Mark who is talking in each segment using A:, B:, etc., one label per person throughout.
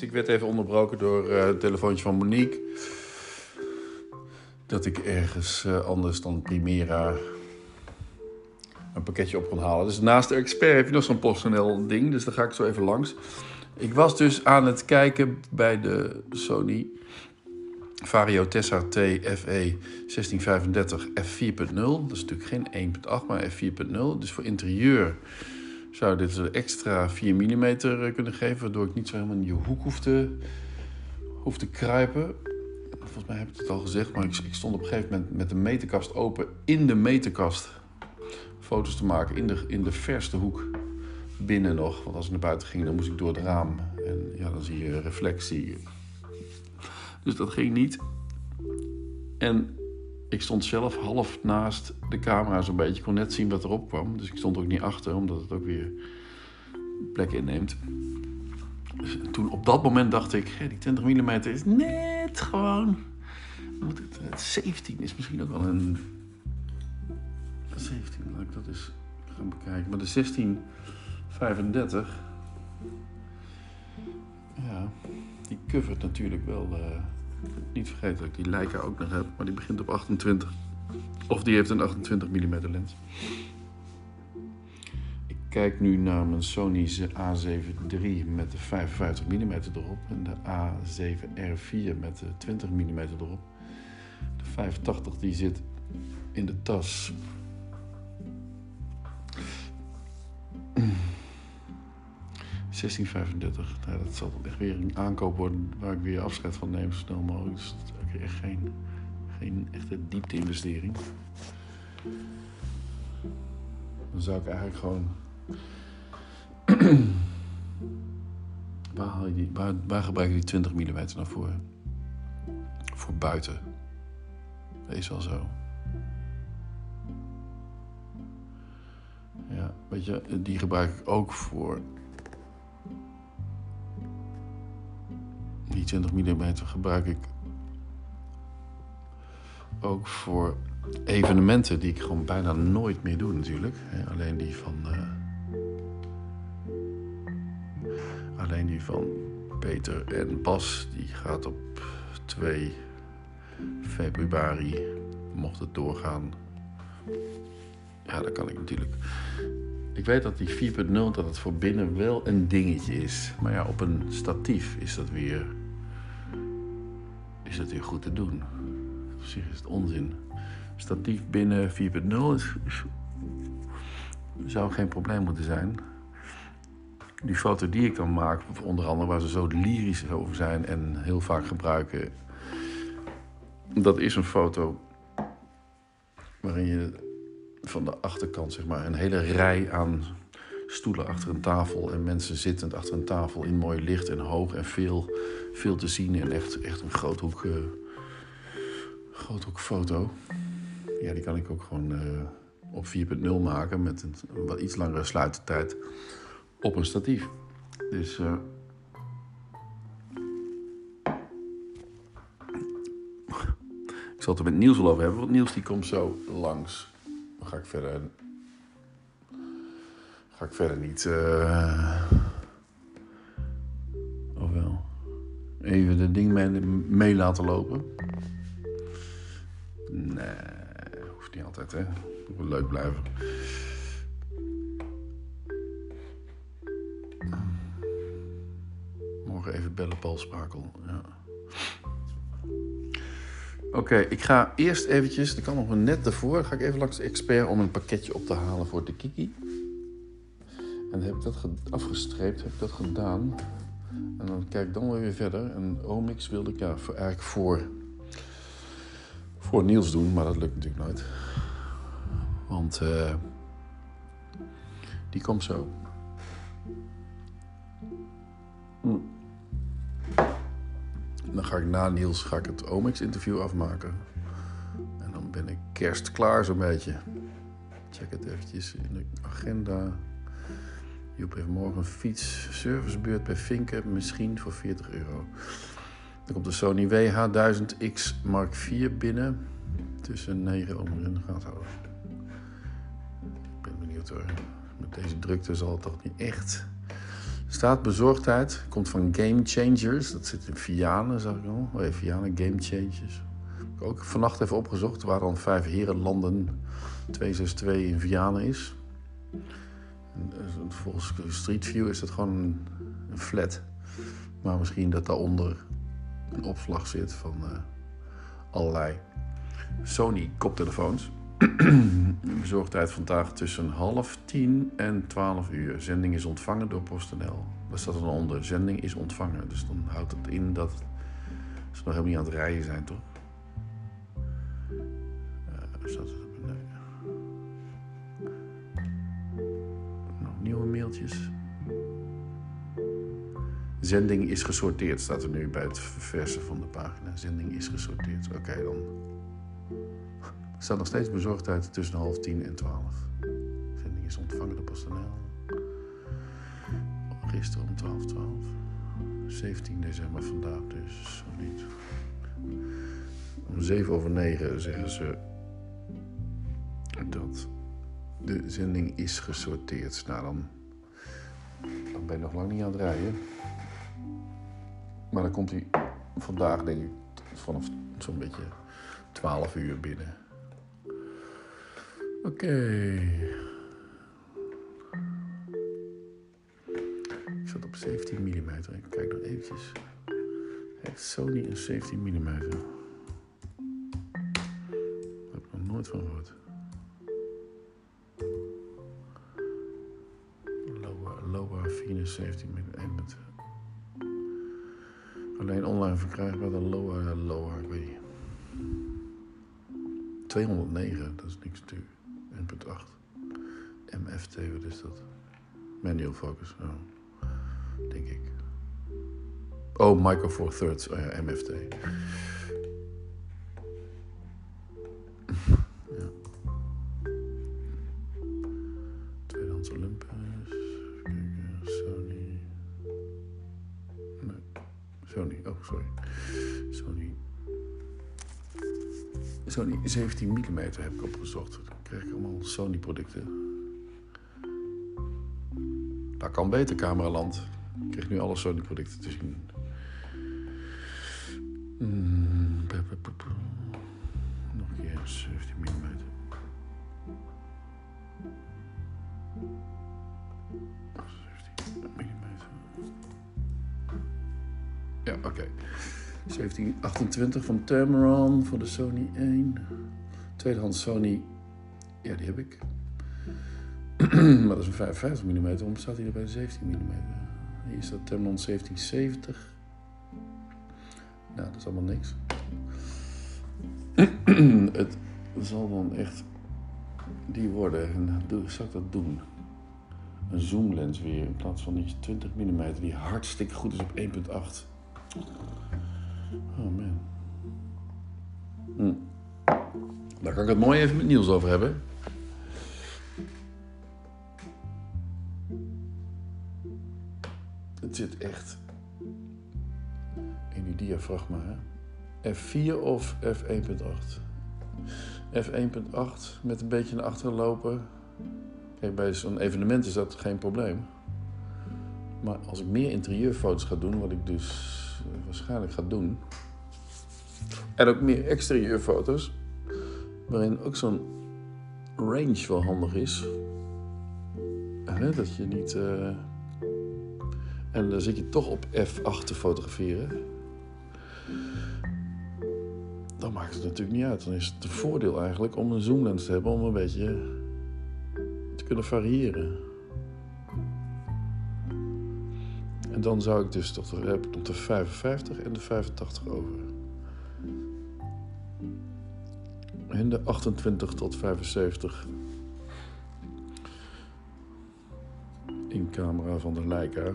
A: Ik werd even onderbroken door uh, het telefoontje van Monique. Dat ik ergens uh, anders dan Primera een pakketje op kon halen. Dus naast de expert heb je nog zo'n PostNL ding. Dus daar ga ik zo even langs. Ik was dus aan het kijken bij de Sony Vario Tessa T FE 1635 f4.0. Dat is natuurlijk geen 1.8, maar f4.0. Dus voor interieur zou dit een extra 4 mm eh, kunnen geven, waardoor ik niet zo helemaal in je hoek hoef te, kruipen. Volgens mij heb ik het al gezegd, maar ik, ik stond op een gegeven moment met de meterkast open in de meterkast foto's te maken in de, in de verste hoek binnen nog. Want als ik naar buiten ging, dan moest ik door het raam. En ja, dan zie je reflectie. Dus dat ging niet. En ik stond zelf half naast de camera zo'n beetje. Ik kon net zien wat erop kwam. Dus ik stond ook niet achter, omdat het ook weer plek inneemt. Dus toen op dat moment dacht ik, die 20 mm is net gewoon... Het 17 is misschien ook wel een... 17, laat ik dat eens gaan bekijken. Maar de 1635... Ja, die covert natuurlijk wel... Uh, niet vergeten dat ik die Leica ook nog heb, maar die begint op 28. Of die heeft een 28 mm lens. Ik kijk nu naar mijn Sony A7 III met de 55 mm erop en de A7R4 met de 20 mm erop. De 85 die zit in de tas. 1635. Nou, dat zal echt weer een aankoop worden waar ik weer afscheid van neem zo snel mogelijk. Dus dat is echt geen, geen echte diepte-investering. Dan zou ik eigenlijk gewoon. waar, haal je die, waar, gebruik je die 20 mm nou voor? Voor buiten. Wees wel zo. Ja, weet je, die gebruik ik ook voor Die 20 mm gebruik ik ook voor evenementen die ik gewoon bijna nooit meer doe natuurlijk. Alleen die van... Uh, alleen die van Peter en Bas, die gaat op 2 februari, mocht het doorgaan. Ja, dat kan ik natuurlijk. Ik weet dat die 4.0 dat het voor binnen wel een dingetje is. Maar ja, op een statief is dat weer is het weer goed te doen. Op zich is het onzin. Statief binnen 4.0 is, zou geen probleem moeten zijn. Die foto die ik dan maak, onder andere waar ze zo lyrisch over zijn en heel vaak gebruiken, dat is een foto waarin je van de achterkant zeg maar een hele rij aan stoelen achter een tafel en mensen zittend achter een tafel in mooi licht en hoog en veel, veel te zien en echt, echt een groothoek, uh, groothoekfoto. Ja, die kan ik ook gewoon uh, op 4.0 maken met een, wat iets langere sluitertijd op een statief. Dus uh, ik zal het er met Niels over hebben, want Niels die komt zo langs. Dan ga ik verder ga ik verder niet. Uh... Of wel? Even de ding mee, mee laten lopen. Nee, hoeft niet altijd, hè? Moet leuk blijven. Morgen even bellen, Paul Sprakel. Ja. Oké, ik ga eerst eventjes, dat kan nog net ervoor, ga ik even langs de expert om een pakketje op te halen voor de Kiki. En heb ik dat afgestreept, heb ik dat gedaan. En dan kijk dan weer verder. En Omix wilde ik ja, eigenlijk voor, voor Niels doen, maar dat lukt natuurlijk nooit. Want uh, die komt zo. Dan ga ik na Niels ga ik het Omix interview afmaken. En dan ben ik kerst klaar zo'n beetje. Check het eventjes in de agenda. Joep heeft morgen een fietsservicebeurt bij Vinken, misschien voor 40 euro. Dan komt de Sony WH1000X Mark IV binnen. Tussen 9 om in de gaten houden. Ik ben benieuwd hoor. Met deze drukte zal het toch niet echt Staat bezorgdheid, komt van Game Changers. Dat zit in Vianen, zag ik al. Oh ja, Vianen, Game Changers. Ik ook vannacht even opgezocht waar dan vijf herenlanden 262 in Vianen is. En, Volgens Street View is het gewoon een, een flat. Maar misschien dat daaronder een opslag zit van eh, allerlei Sony koptelefoons. Bezorgdheid vandaag tussen half tien en twaalf uur. Zending is ontvangen door PostNL. Daar staat er dan onder. Zending is ontvangen. Dus dan houdt het in dat ze nog helemaal niet aan het rijden zijn, toch? Zending is gesorteerd, staat er nu bij het versen van de pagina. Zending is gesorteerd. Oké, dan. Er staat nog steeds bezorgdheid tussen half tien en twaalf. Zending is ontvangen door PostNL. Gisteren om 12, 12. 17 december vandaag dus, of niet? Om 7 over 9 zeggen ze dat de zending is gesorteerd. Nou, dan ben nog lang niet aan het rijden. Maar dan komt hij vandaag, denk ik, vanaf zo'n beetje 12 uur binnen. Oké. Ik zat op 17 mm. Ik kijk nog eventjes. Heeft Sony een 17 mm? Daar heb ik nog nooit van gehoord. 17 minuten Alleen online verkrijgbaar de lower, eh, lower, ik weet niet. 209, dat is niks duur. 1.8. MFT, wat is dat? Manual focus, oh. denk ik. Oh, micro four thirds, oh ja, MFT. Sorry. Sony. Sony 17 mm heb ik opgezocht. Dan krijg ik allemaal Sony producten. Dat kan beter, cameraland. Ik krijg nu alle Sony producten te zien. Mm, pup. Nog een keer 17 mm. Ja, oké. 1728 van Tamron voor de Sony 1. Tweedehands Sony, ja, die heb ik. maar dat is een 55 mm. Waarom staat hij er bij de 17 mm? Hier staat Tamron 1770. Nou, dat is allemaal niks. het zal dan echt die worden. En zou ik dat doen? Een zoomlens weer in plaats van die 20 mm die hartstikke goed is op 1.8. Oh. Hm. Daar kan ik het mooi even met Niels over hebben. Het zit echt in die diafragma. Hè? F4 of F1.8? F1.8 met een beetje naar achteren lopen. Kijk, bij zo'n evenement is dat geen probleem. Maar als ik meer interieurfoto's ga doen, wat ik dus waarschijnlijk ga doen. En ook meer exterieurfoto's, waarin ook zo'n range wel handig is. dat je niet. Uh... En dan zit je toch op F8 te fotograferen. Dan maakt het natuurlijk niet uit. Dan is het een voordeel eigenlijk om een zoomlens te hebben om een beetje te kunnen variëren. Dan zou ik dus tot de, heb ik de 55 en de 85 over. En de 28 tot 75 in camera van de Leica.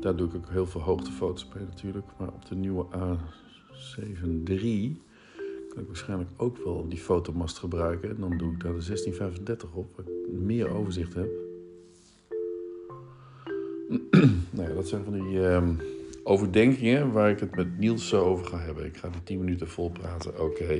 A: Daar doe ik ook heel veel hoogtefoto's bij natuurlijk. Maar op de nieuwe A7 III kan ik waarschijnlijk ook wel die fotomast gebruiken. En dan doe ik daar de 1635 op, waar ik meer overzicht heb. Nou dat zijn van die uh, overdenkingen waar ik het met Niels zo over ga hebben. Ik ga die 10 minuten vol praten. Oké, okay.